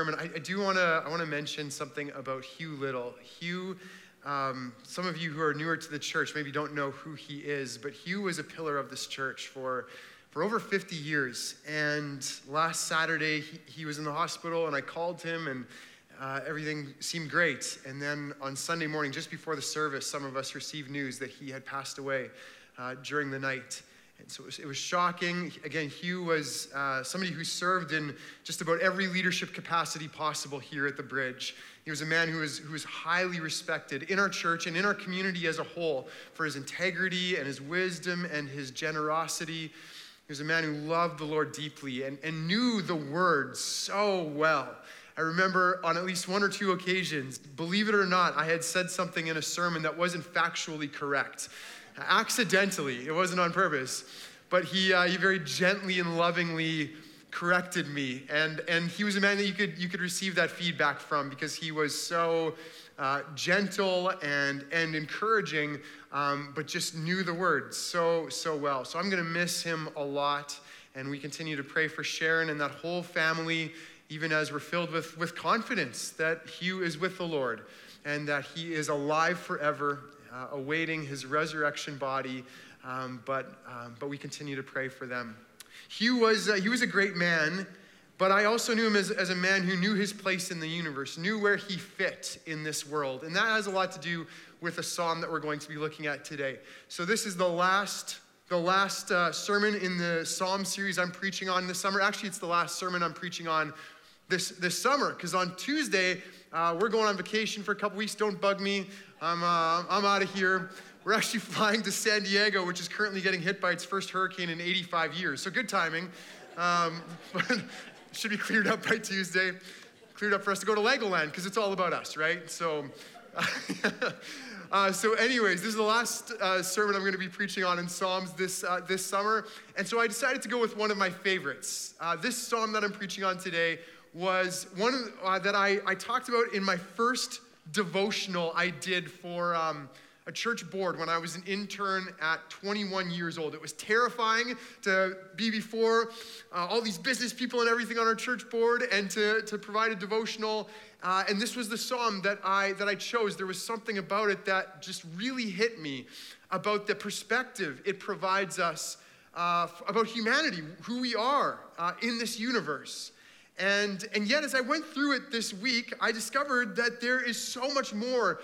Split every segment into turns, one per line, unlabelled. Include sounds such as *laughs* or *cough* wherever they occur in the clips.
sermon, I, I do want to I want to mention something about Hugh Little. Hugh, um, some of you who are newer to the church maybe don't know who he is, but Hugh was a pillar of this church for for over 50 years. And last Saturday, he, he was in the hospital, and I called him, and uh, everything seemed great. And then on Sunday morning, just before the service, some of us received news that he had passed away uh, during the night. And so it was, it was shocking. Again, Hugh was uh, somebody who served in just about every leadership capacity possible here at the bridge. He was a man who was, who was highly respected in our church and in our community as a whole for his integrity and his wisdom and his generosity. He was a man who loved the Lord deeply and, and knew the word so well. I remember on at least one or two occasions, believe it or not, I had said something in a sermon that wasn't factually correct accidentally, it wasn't on purpose, but he, uh, he very gently and lovingly corrected me. And, and he was a man that you could, you could receive that feedback from because he was so uh, gentle and, and encouraging, um, but just knew the words so, so well. So I'm going to miss him a lot. And we continue to pray for Sharon and that whole family, even as we're filled with, with confidence that Hugh is with the Lord and that he is alive forever uh, awaiting his resurrection body, um, but, um, but we continue to pray for them. Hugh was, uh, he was a great man, but I also knew him as, as a man who knew his place in the universe, knew where he fit in this world. And that has a lot to do with the psalm that we're going to be looking at today. So this is the last the last uh, sermon in the psalm series I'm preaching on this summer. Actually, it's the last sermon I'm preaching on this, this summer because on Tuesday, uh, we're going on vacation for a couple weeks. Don't bug me. I'm, uh, I'm out of here. We're actually *laughs* flying to San Diego, which is currently getting hit by its first hurricane in 85 years. So good timing. Um, *laughs* but should be cleared up by Tuesday. Cleared up for us to go to Legoland because it's all about us, right? So, *laughs* uh, so anyways, this is the last uh, sermon I'm going to be preaching on in Psalms this uh, this summer, and so I decided to go with one of my favorites. Uh, this psalm that I'm preaching on today was one uh, that I, I talked about in my first devotional I did for um, a church board when I was an intern at 21 years old. It was terrifying to be before uh, all these business people and everything on our church board and to, to provide a devotional. Uh, and this was the psalm that I, that I chose. There was something about it that just really hit me about the perspective it provides us uh, about humanity, who we are uh, in this universe. And, and yet, as I went through it this week, I discovered that there is so much more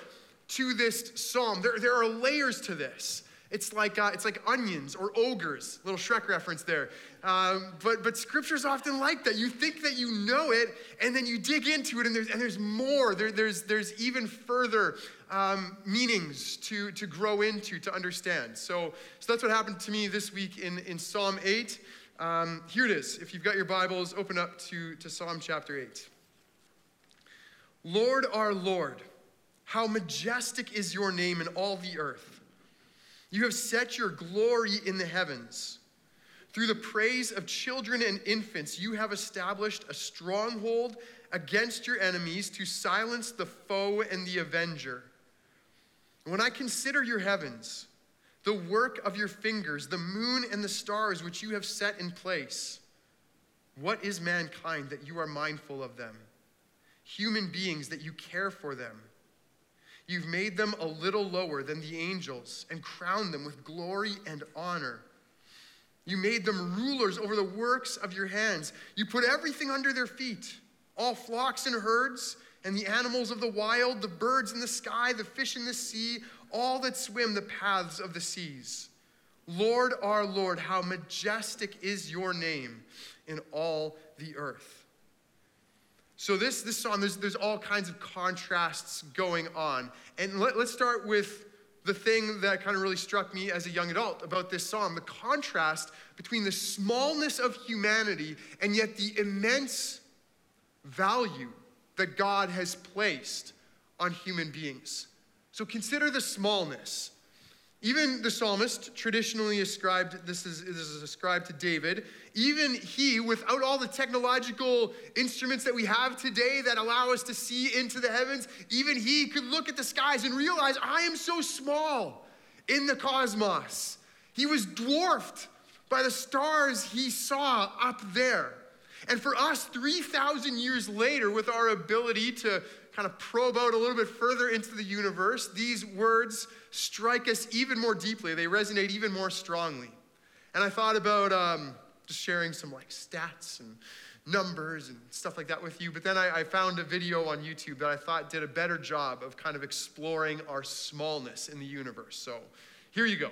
to this psalm. There, there are layers to this. It's like, uh, it's like onions or ogres, little Shrek reference there. Um, but, but scripture's often like that. You think that you know it, and then you dig into it, and there's, and there's more. There, there's, there's even further um, meanings to, to grow into, to understand. So, so that's what happened to me this week in, in Psalm 8. Um, here it is. If you've got your Bibles, open up to, to Psalm chapter 8. Lord our Lord, how majestic is your name in all the earth. You have set your glory in the heavens. Through the praise of children and infants, you have established a stronghold against your enemies to silence the foe and the avenger. When I consider your heavens, the work of your fingers, the moon and the stars which you have set in place. What is mankind that you are mindful of them? Human beings that you care for them. You've made them a little lower than the angels and crowned them with glory and honor. You made them rulers over the works of your hands. You put everything under their feet all flocks and herds, and the animals of the wild, the birds in the sky, the fish in the sea, all that swim the paths of the seas. Lord our Lord, how majestic is your name in all the earth. So, this, this song, there's, there's all kinds of contrasts going on. And let, let's start with the thing that kind of really struck me as a young adult about this psalm the contrast between the smallness of humanity and yet the immense value that God has placed on human beings. So consider the smallness. Even the psalmist, traditionally ascribed, this is, this is ascribed to David, even he, without all the technological instruments that we have today that allow us to see into the heavens, even he could look at the skies and realize, I am so small in the cosmos. He was dwarfed by the stars he saw up there. And for us, 3,000 years later, with our ability to kind of probe out a little bit further into the universe, these words strike us even more deeply. They resonate even more strongly. And I thought about um, just sharing some like stats and numbers and stuff like that with you. But then I, I, found a video on YouTube that I thought did a better job of kind of exploring our smallness in the universe. So here you go.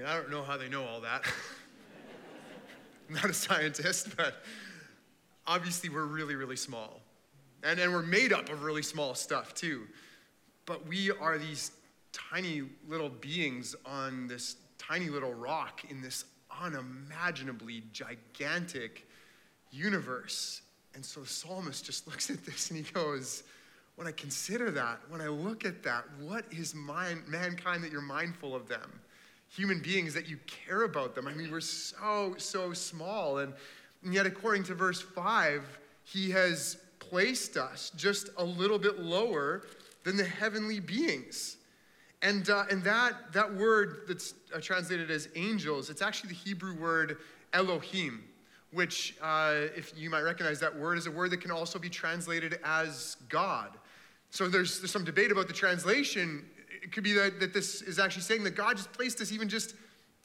Mean, I don't know how they know all that. I'm not a scientist, but obviously we're really, really small. And, and we're made up of really small stuff too. But we are these tiny little beings on this tiny little rock in this unimaginably gigantic universe. And so the psalmist just looks at this and he goes, When I consider that, when I look at that, what is mankind that you're mindful of them? Human beings that you care about them. I mean, we're so, so small. And, and yet, according to verse 5, he has placed us just a little bit lower than the heavenly beings. And, uh, and that, that word that's uh, translated as angels, it's actually the Hebrew word Elohim, which, uh, if you might recognize that word, is a word that can also be translated as God. So there's, there's some debate about the translation it could be that, that this is actually saying that God just placed us even just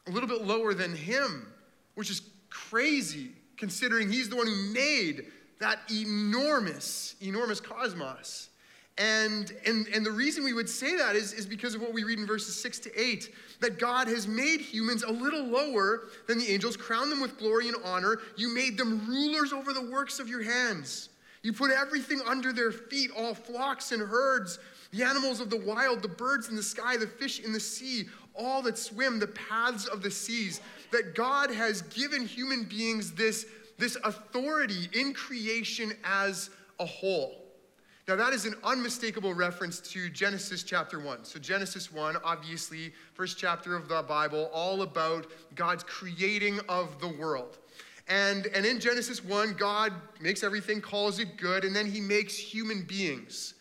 a little bit lower than Him, which is crazy considering He's the one who made that enormous, enormous cosmos. And, and, and the reason we would say that is, is because of what we read in verses 6 to 8 that God has made humans a little lower than the angels, crowned them with glory and honor. You made them rulers over the works of your hands. You put everything under their feet, all flocks and herds, the animals of the wild, the birds in the sky, the fish in the sea, all that swim, the paths of the seas. That God has given human beings this, this authority in creation as a whole. Now, that is an unmistakable reference to Genesis chapter 1. So, Genesis 1, obviously, first chapter of the Bible, all about God's creating of the world. And, and in Genesis 1, God makes everything, calls it good, and then he makes human beings,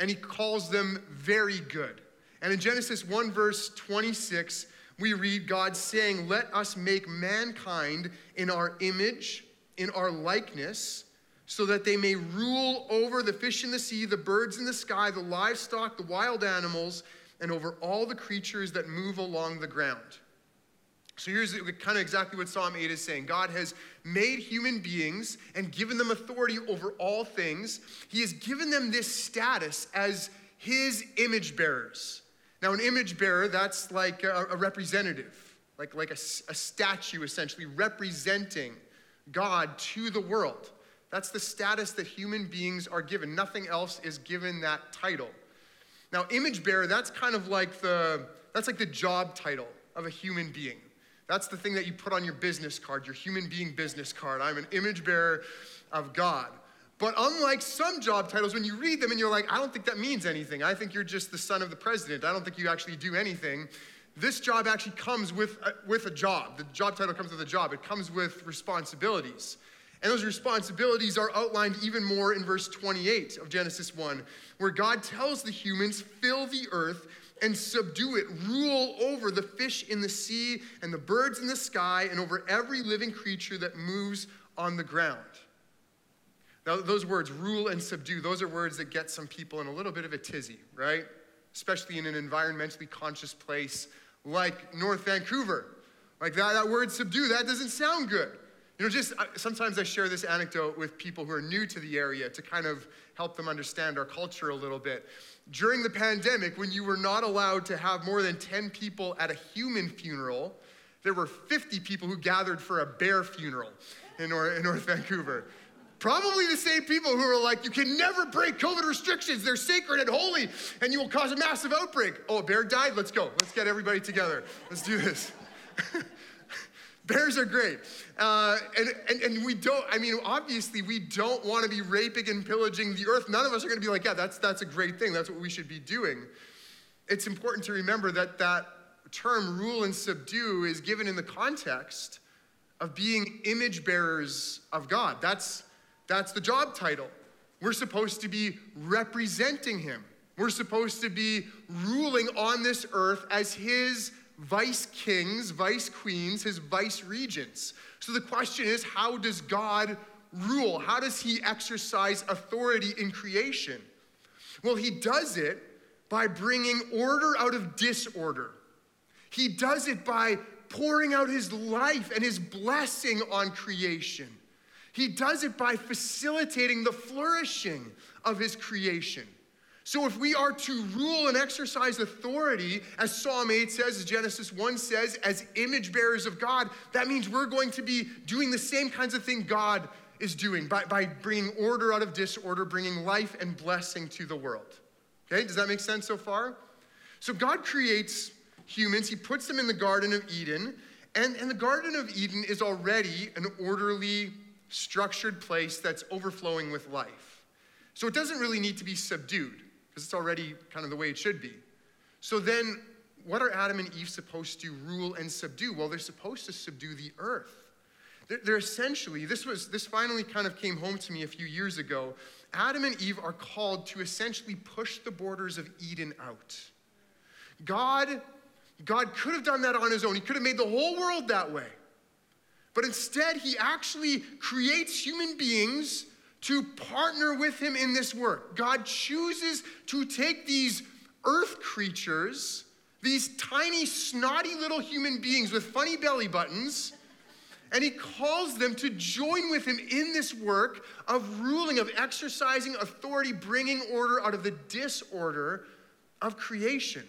and he calls them very good. And in Genesis 1, verse 26, we read God saying, Let us make mankind in our image, in our likeness so that they may rule over the fish in the sea, the birds in the sky, the livestock, the wild animals, and over all the creatures that move along the ground. So here's kind of exactly what Psalm 8 is saying God has made human beings and given them authority over all things. He has given them this status as his image bearers. Now, an image bearer, that's like a, a representative, like, like a, a statue essentially representing God to the world. That's the status that human beings are given. Nothing else is given that title. Now, image bearer, that's kind of like the that's like the job title of a human being. That's the thing that you put on your business card, your human being business card. I'm an image bearer of God. But unlike some job titles, when you read them and you're like, I don't think that means anything. I think you're just the son of the president. I don't think you actually do anything. This job actually comes with a, with a job. The job title comes with a job. It comes with responsibilities. And those responsibilities are outlined even more in verse 28 of Genesis 1, where God tells the humans, fill the earth and subdue it, rule over the fish in the sea and the birds in the sky, and over every living creature that moves on the ground. Now, those words, rule and subdue, those are words that get some people in a little bit of a tizzy, right? Especially in an environmentally conscious place like North Vancouver. Like that, that word subdue, that doesn't sound good. You know, just sometimes I share this anecdote with people who are new to the area to kind of help them understand our culture a little bit. During the pandemic, when you were not allowed to have more than 10 people at a human funeral, there were 50 people who gathered for a bear funeral in North, in North Vancouver. Probably the same people who are like, you can never break COVID restrictions. They're sacred and holy, and you will cause a massive outbreak. Oh, a bear died? Let's go. Let's get everybody together. Let's do this. *laughs* Bears are great. Uh, and, and, and we don't, I mean, obviously, we don't want to be raping and pillaging the earth. None of us are going to be like, yeah, that's, that's a great thing. That's what we should be doing. It's important to remember that that term, rule and subdue, is given in the context of being image bearers of God. That's, that's the job title. We're supposed to be representing Him. We're supposed to be ruling on this earth as His vice kings, vice queens, his vice regents. So the question is how does God rule? How does he exercise authority in creation? Well, he does it by bringing order out of disorder. He does it by pouring out his life and his blessing on creation. He does it by facilitating the flourishing of his creation. So, if we are to rule and exercise authority, as Psalm 8 says, as Genesis 1 says, as image bearers of God, that means we're going to be doing the same kinds of thing God is doing by, by bringing order out of disorder, bringing life and blessing to the world. Okay, does that make sense so far? So, God creates humans, He puts them in the Garden of Eden, and, and the Garden of Eden is already an orderly, structured place that's overflowing with life. So, it doesn't really need to be subdued because it's already kind of the way it should be. So then, what are Adam and Eve supposed to rule and subdue? Well, they're supposed to subdue the earth. They're, they're essentially, this was this finally kind of came home to me a few years ago. Adam and Eve are called to essentially push the borders of Eden out. God, God could have done that on his own. He could have made the whole world that way. But instead, he actually creates human beings to partner with him in this work. God chooses to take these earth creatures, these tiny, snotty little human beings with funny belly buttons, and he calls them to join with him in this work of ruling, of exercising authority, bringing order out of the disorder of creation.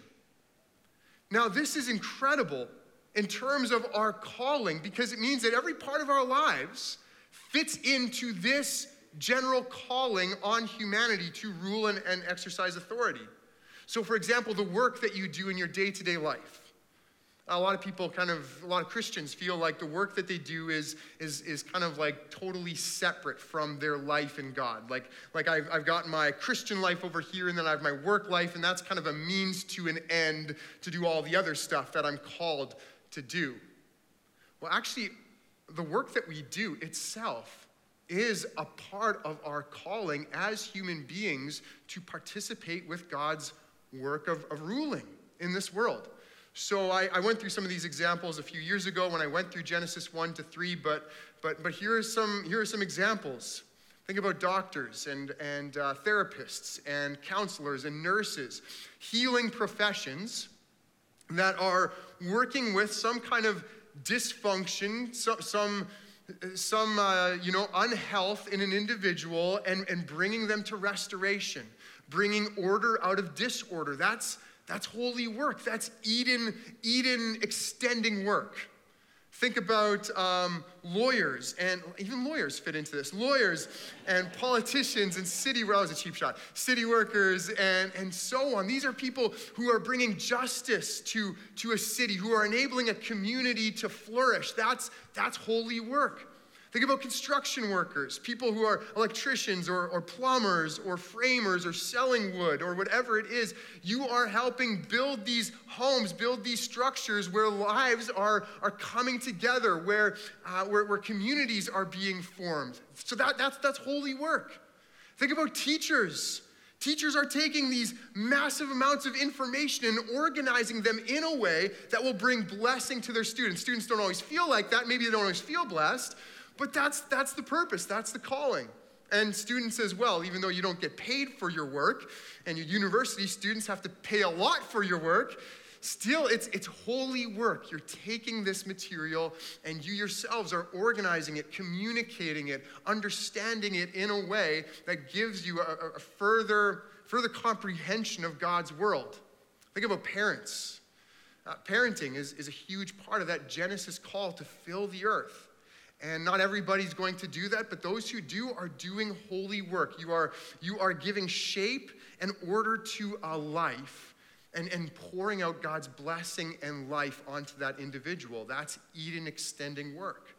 Now, this is incredible in terms of our calling because it means that every part of our lives fits into this general calling on humanity to rule and, and exercise authority. So, for example, the work that you do in your day to day life. A lot of people kind of, a lot of Christians feel like the work that they do is, is, is kind of like totally separate from their life in God. Like, like I've, I've got my Christian life over here, and then I have my work life, and that's kind of a means to an end to do all the other stuff that I'm called to do. Well, actually, the work that we do itself is a part of our calling as human beings to participate with God's work of, of ruling in this world. So I, I, went through some of these examples a few years ago when I went through Genesis 1 to 3, but, but, but here, are some, here are some examples. Think about doctors and, and uh, therapists and counselors and nurses, healing professions that are working with some kind of dysfunction, so, some, some uh, you know, unhealth in an individual and, and bringing them to restoration, bringing order out of disorder. That's, that's holy work. That's Eden, Eden extending work. Think about um, lawyers, and even lawyers fit into this. Lawyers and politicians and city, well, that was a cheap shot, city workers and, and so on. These are people who are bringing justice to, to a city, who are enabling a community to flourish. That's, that's holy work. Think about construction workers, people who are electricians or, or plumbers or framers or selling wood or whatever it is. You are helping build these homes, build these structures where lives are, are coming together, where, uh, where, where communities are being formed. So that, that's, that's holy work. Think about teachers. Teachers are taking these massive amounts of information and organizing them in a way that will bring blessing to their students. Students don't always feel like that. Maybe they don't always feel blessed, but that's, that's the purpose, that's the calling. And students as well, even though you don't get paid for your work, and your university students have to pay a lot for your work, still it's, it's holy work. You're taking this material and you yourselves are organizing it, communicating it, understanding it in a way that gives you a, a further, further comprehension of God's world. Think about parents. Uh, parenting is, is a huge part of that Genesis call to fill the earth. And not everybody's going to do that, but those who do are doing holy work. You are, you are giving shape and order to a life and, and pouring out God's blessing and life onto that individual. That's Eden extending work.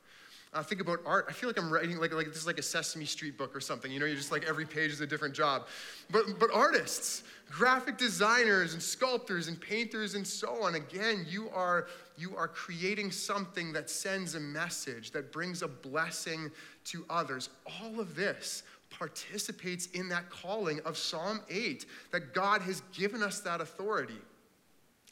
Uh, think about art. I feel like I'm writing like, like this is like a Sesame Street book or something. You know, you're just like every page is a different job. But, but artists, graphic designers and sculptors and painters and so on, again, you are, you are creating something that sends a message, that brings a blessing to others. All of this participates in that calling of Psalm 8, that God has given us that authority.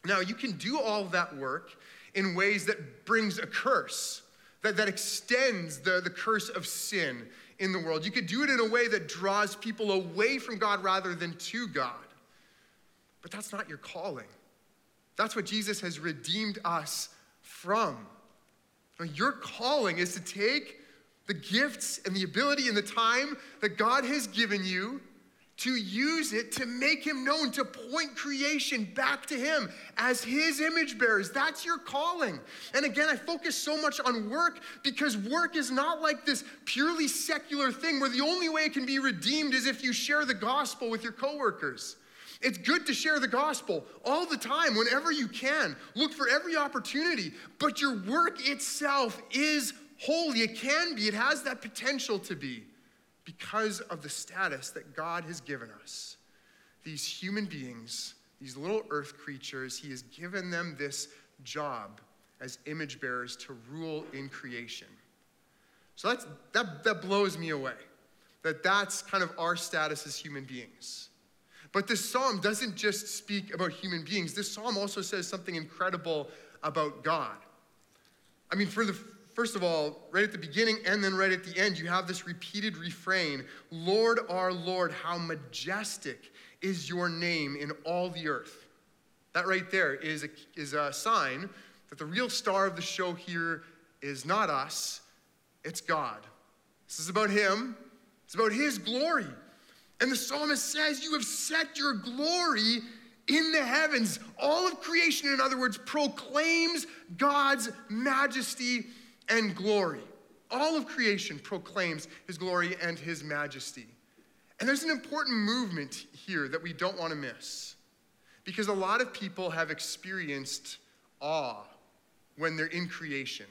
Now, you can do all that work in ways that brings a curse that, that extends the, the curse of sin in the world. You could do it in a way that draws people away from God rather than to God. But that's not your calling. That's what Jesus has redeemed us from. Your calling is to take the gifts and the ability and the time that God has given you to use it to make him known, to point creation back to him as his image bearers. That's your calling. And again, I focus so much on work because work is not like this purely secular thing where the only way it can be redeemed is if you share the gospel with your coworkers. It's good to share the gospel all the time, whenever you can. Look for every opportunity. But your work itself is holy. It can be, it has that potential to be because of the status that God has given us. These human beings, these little earth creatures, He has given them this job as image bearers to rule in creation. So that's, that, that blows me away, that that's kind of our status as human beings. But this psalm doesn't just speak about human beings, this psalm also says something incredible about God. I mean, for the first of all, right at the beginning and then right at the end, you have this repeated refrain Lord, our Lord, how majestic is your name in all the earth. That right there is a, is a sign that the real star of the show here is not us, it's God. This is about Him, it's about His glory. And the psalmist says, You have set your glory in the heavens. All of creation, in other words, proclaims God's majesty and glory. All of creation proclaims his glory and his majesty. And there's an important movement here that we don't want to miss. Because a lot of people have experienced awe when they're in creation.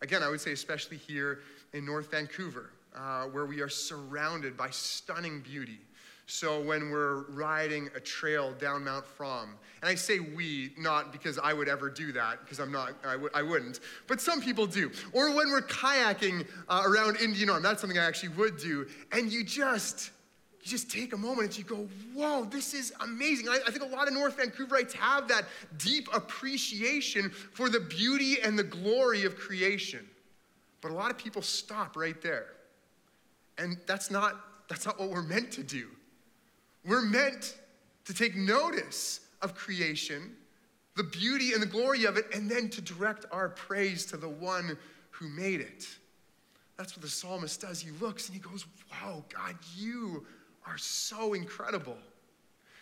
Again, I would say, especially here in North Vancouver, uh, where we are surrounded by stunning beauty. So when we're riding a trail down Mount Fromme, and I say we, not because I would ever do that, because I'm not, I w- I wouldn't, but some people do. Or when we're kayaking uh, around Indian Arm, that's something I actually would do, and you just, you just take a moment and you go, whoa, this is amazing. I, I think a lot of North Vancouverites have that deep appreciation for the beauty and the glory of creation. But a lot of people stop right there. And that's not, that's not what we're meant to do. We're meant to take notice of creation, the beauty and the glory of it, and then to direct our praise to the one who made it. That's what the psalmist does. He looks and he goes, Wow, God, you are so incredible.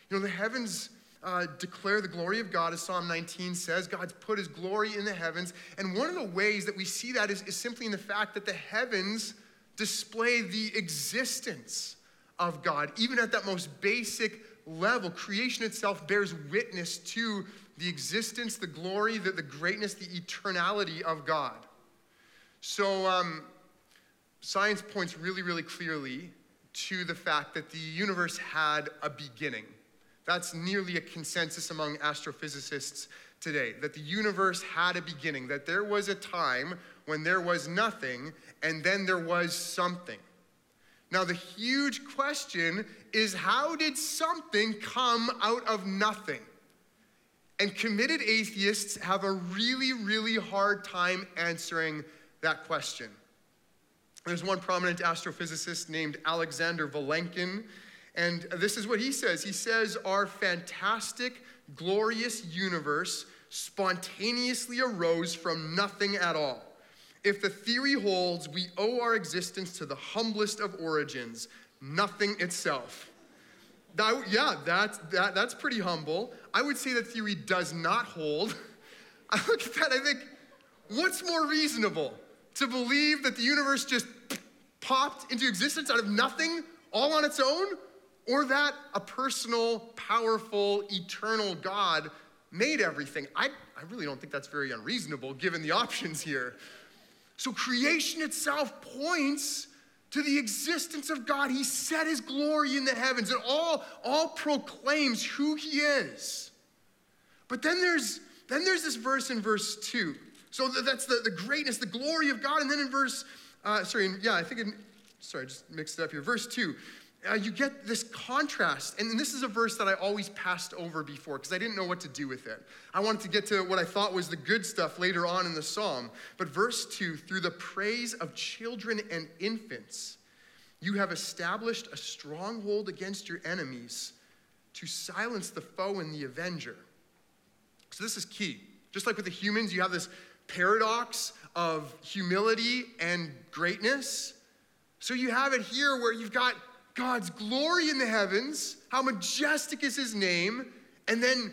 You know, the heavens uh, declare the glory of God, as Psalm 19 says. God's put his glory in the heavens. And one of the ways that we see that is, is simply in the fact that the heavens display the existence of God, even at that most basic level. Creation itself bears witness to the existence, the glory, the, the greatness, the eternality of God. So, um, science points really, really clearly to the fact that the universe had a beginning. That's nearly a consensus among astrophysicists today, that the universe had a beginning, that there was a time when there was nothing and then there was something. Now, the huge question is how did something come out of nothing? And committed atheists have a really, really hard time answering that question. There's one prominent astrophysicist named Alexander Vilenkin, and this is what he says. He says, Our fantastic, glorious universe spontaneously arose from nothing at all. If the theory holds, we owe our existence to the humblest of origins, nothing itself. That, yeah, that's, that, that's pretty humble. I would say that theory does not hold. *laughs* I look at that, I think, what's more reasonable? To believe that the universe just popped into existence out of nothing, all on its own? Or that a personal, powerful, eternal God made everything? I, I really don't think that's very unreasonable given the *laughs* options here. So creation itself points to the existence of God. He set his glory in the heavens. and all, all proclaims who he is. But then there's then there's this verse in verse 2. So that's the, the greatness, the glory of God. And then in verse, uh, sorry, yeah, I think, in, sorry, I just mixed it up here. Verse 2, uh, you get this contrast. And this is a verse that I always passed over before because I didn't know what to do with it. I wanted to get to what I thought was the good stuff later on in the psalm. But verse 2 through the praise of children and infants, you have established a stronghold against your enemies to silence the foe and the avenger. So this is key. Just like with the humans, you have this paradox of humility and greatness. So you have it here where you've got God's glory in the heavens, how majestic is his name, and then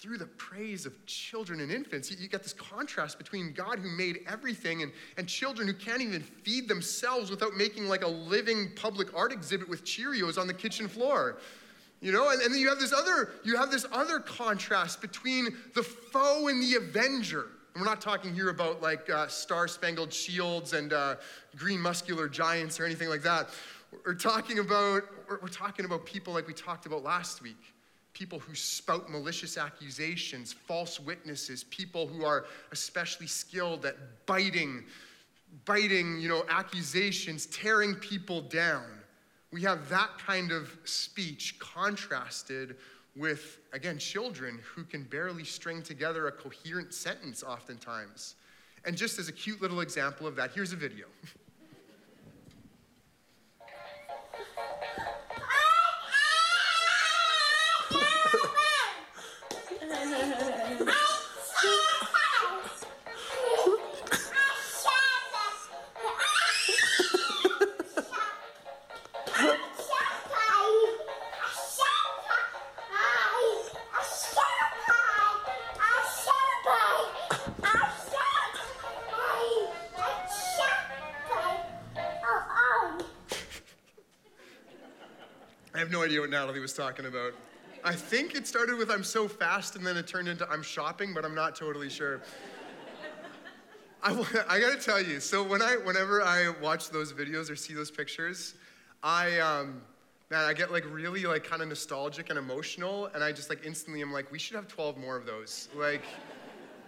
through the praise of children and infants, you, get this contrast between God who made everything and, and children who can't even feed themselves without making like a living public art exhibit with Cheerios on the kitchen floor. You know, and, and then you have this other, you have this other contrast between the foe and the avenger. And we're not talking here about like uh, star-spangled shields and uh, green muscular giants or anything like that. We're talking about, we're talking about people like we talked about last week people who spout malicious accusations, false witnesses, people who are especially skilled at biting, biting, you know, accusations, tearing people down. We have that kind of speech contrasted with, again, children who can barely string together a coherent sentence oftentimes. And just as a cute little example of that, here's a video. *laughs* what Natalie was talking about. I think it started with I'm so fast and then it turned into I'm shopping, but I'm not totally sure. I, *laughs* I gotta tell you, so when I, whenever I watch those videos or see those pictures, I, um, man, I get like really like kind of nostalgic and emotional, and I just like instantly am like, we should have 12 more of those. Like,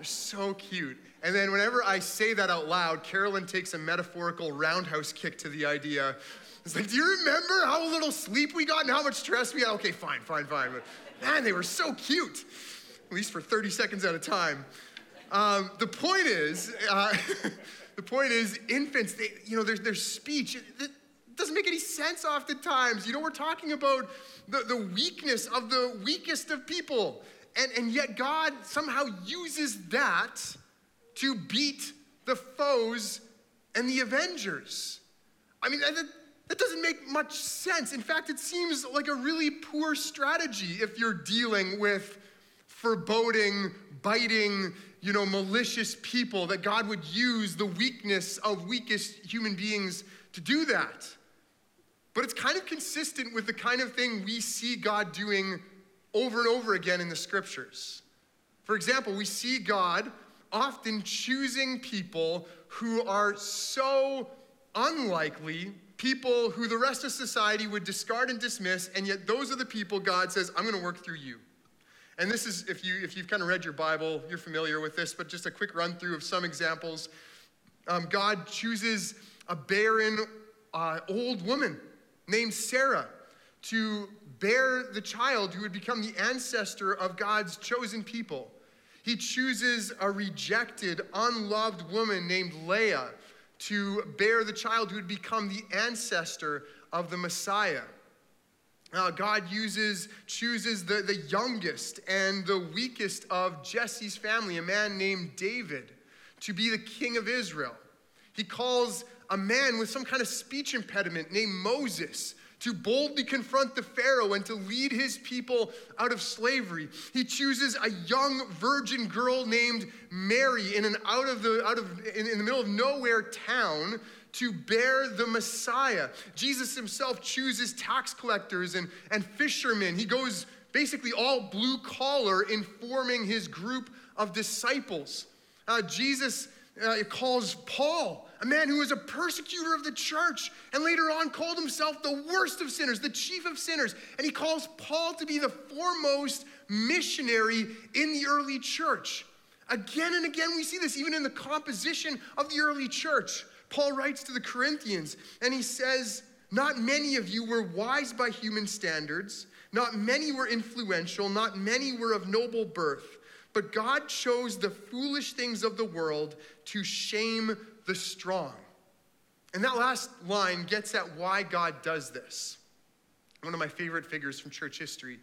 they're so cute. And then whenever I say that out loud, Carolyn takes a metaphorical roundhouse kick to the idea. It's like, do you remember how little sleep we got and how much stress we had? Okay, fine, fine, fine. But man, they were so cute, at least for 30 seconds at a time. Um, the point is, uh, *laughs* the point is, infants, they, you know, their, their speech, it, doesn't make any sense oftentimes. You know, we're talking about the, the weakness of the weakest of people. And, and yet God somehow uses that to beat the foes and the avengers. I mean, that, that doesn't make much sense. In fact, it seems like a really poor strategy if you're dealing with foreboding, biting, you know, malicious people, that God would use the weakness of weakest human beings to do that. But it's kind of consistent with the kind of thing we see God doing over and over again in the scriptures. For example, we see God often choosing people who are so unlikely, people who the rest of society would discard and dismiss, and yet those are the people God says, I'm going to work through you. And this is, if, you, if you've kind of read your Bible, you're familiar with this, but just a quick run through of some examples. Um, God chooses a barren uh, old woman named Sarah to bear the child who would become the ancestor of God's chosen people. He chooses a rejected, unloved woman named Leah to bear the child who would become the ancestor of the Messiah. Uh, God uses, chooses the, the youngest and the weakest of Jesse's family, a man named David, to be the king of Israel. He calls a man with some kind of speech impediment named Moses to boldly confront the Pharaoh and to lead his people out of slavery. He chooses a young virgin girl named Mary in an out of the out of in, in the middle of nowhere town to bear the Messiah. Jesus himself chooses tax collectors and, and fishermen. He goes basically all blue collar in forming his group of disciples. Uh, Jesus uh, calls Paul, a man who was a persecutor of the church and later on called himself the worst of sinners, the chief of sinners. And he calls Paul to be the foremost missionary in the early church. Again and again, we see this even in the composition of the early church. Paul writes to the Corinthians and he says, Not many of you were wise by human standards, not many were influential, not many were of noble birth, but God chose the foolish things of the world to shame the strong. And that last line gets at why God does this. One of my favorite figures from church history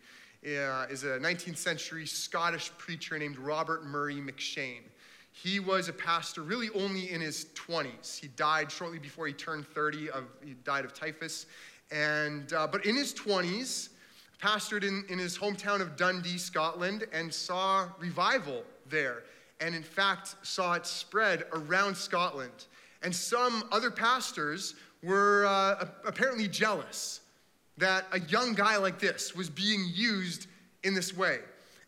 uh, is a 19th century Scottish preacher named Robert Murray M'Cheyne. He was a pastor really only in his 20s. He died shortly before he turned 30. Of, he died of typhus. And, uh, but in his 20s, pastored in, in his hometown of Dundee, Scotland, and saw revival there. And in fact, saw it spread around Scotland. And some other pastors were uh, apparently jealous that a young guy like this was being used in this way.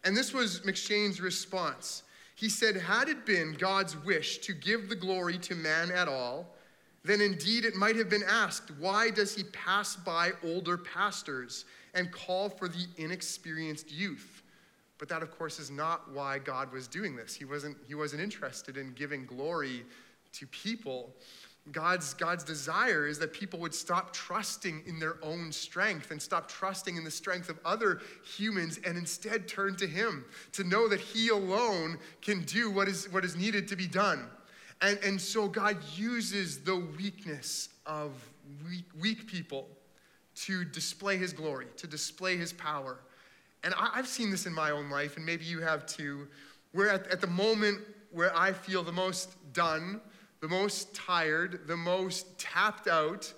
And this was M'Cheyne's response. He said, Had it been God's wish to give the glory to man at all, then indeed it might have been asked, Why does he pass by older pastors and call for the inexperienced youth? But that, of course, is not why God was doing this. He wasn't, he wasn't interested in giving glory to people. God's, God's desire is that people would stop trusting in their own strength and stop trusting in the strength of other humans and instead turn to Him to know that He alone can do what is, what is needed to be done. And, and so God uses the weakness of weak, weak people to display His glory, to display His power. And I, have seen this in my own life, and maybe you have too, where at, at the moment where I feel the most done, the most tired, the most tapped out.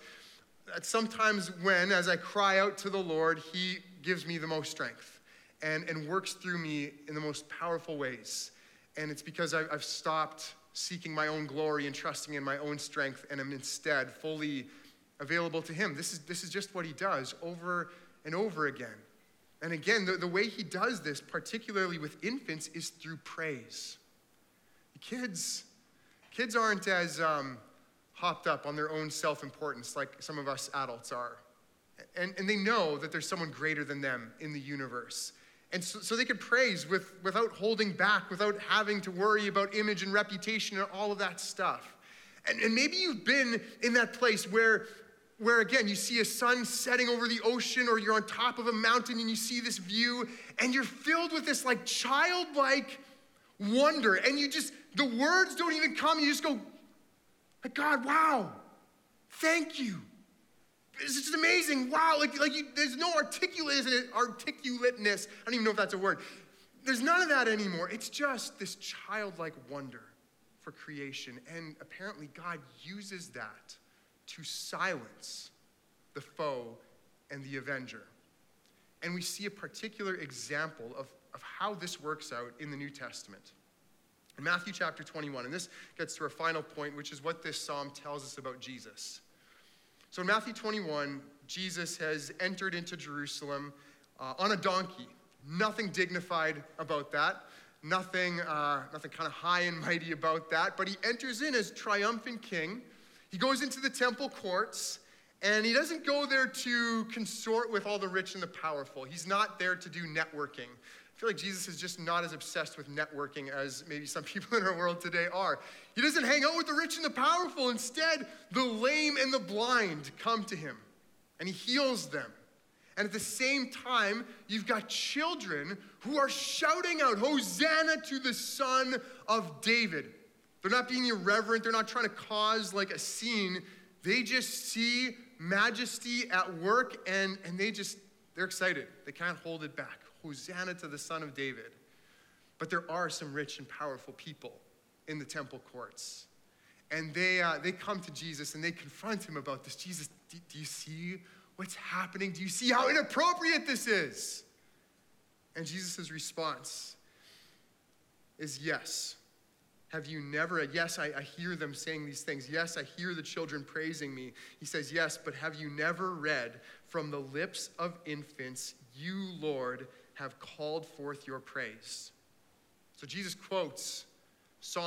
that Sometimes, when, as I cry out to the Lord, He gives me the most strength and, and works through me in the most powerful ways. And it's because I've, I've stopped seeking my own glory and trusting in my own strength and am instead fully available to Him. This is, this is just what He does over and over again. And again, the, the way he does this, particularly with infants, is through praise. Kids, kids aren't as um, hopped up on their own self importance like some of us adults are. And, and they know that there's someone greater than them in the universe. And so, so they can praise with, without holding back, without having to worry about image and reputation and all of that stuff. And, and maybe you've been in that place where, where, again, you see a sun setting over the ocean or you're on top of a mountain and you see this view and you're filled with this like childlike wonder. And you just, the words don't even come. You just go, like God, wow, thank you. It's just amazing. Wow, like, like you, there's no articulate, articulateness. I don't even know if that's a word. There's none of that anymore. It's just this childlike wonder for creation. And apparently, God uses that to silence the foe and the avenger. And we see a particular example of, of how this works out in the New Testament. In Matthew chapter 21, and this gets to our final point, which is what this psalm tells us about Jesus. So in Matthew 21, Jesus has entered into Jerusalem uh, on a donkey. Nothing dignified about that. Nothing, uh, nothing kind of high and mighty about that. But he enters in as triumphant king. He goes into the temple courts, and he doesn't go there to consort with all the rich and the powerful. He's not there to do networking I feel like Jesus is just not as obsessed with networking as maybe some *laughs* people in our world today are. He doesn't hang out with the rich and the powerful. Instead, the lame and the blind come to him and he heals them. And at the same time, you've got children who are shouting out, Hosanna to the Son of David. They're not being irreverent, they're not trying to cause like a scene. They just see majesty at work and, and they just, they're excited. They can't hold it back. Hosanna to the Son of David. But there are some rich and powerful people in the temple courts. And they, uh, they come to Jesus and they confront him about this. Jesus, do, do you see what's happening? Do you see how inappropriate this is? And Jesus' response is yes. Have you never, yes, I, I, hear them saying these things. Yes, I hear the children praising me. He says, yes, but have you never read from the lips of infants, you, Lord, have called forth your praise. So Jesus quotes Psalm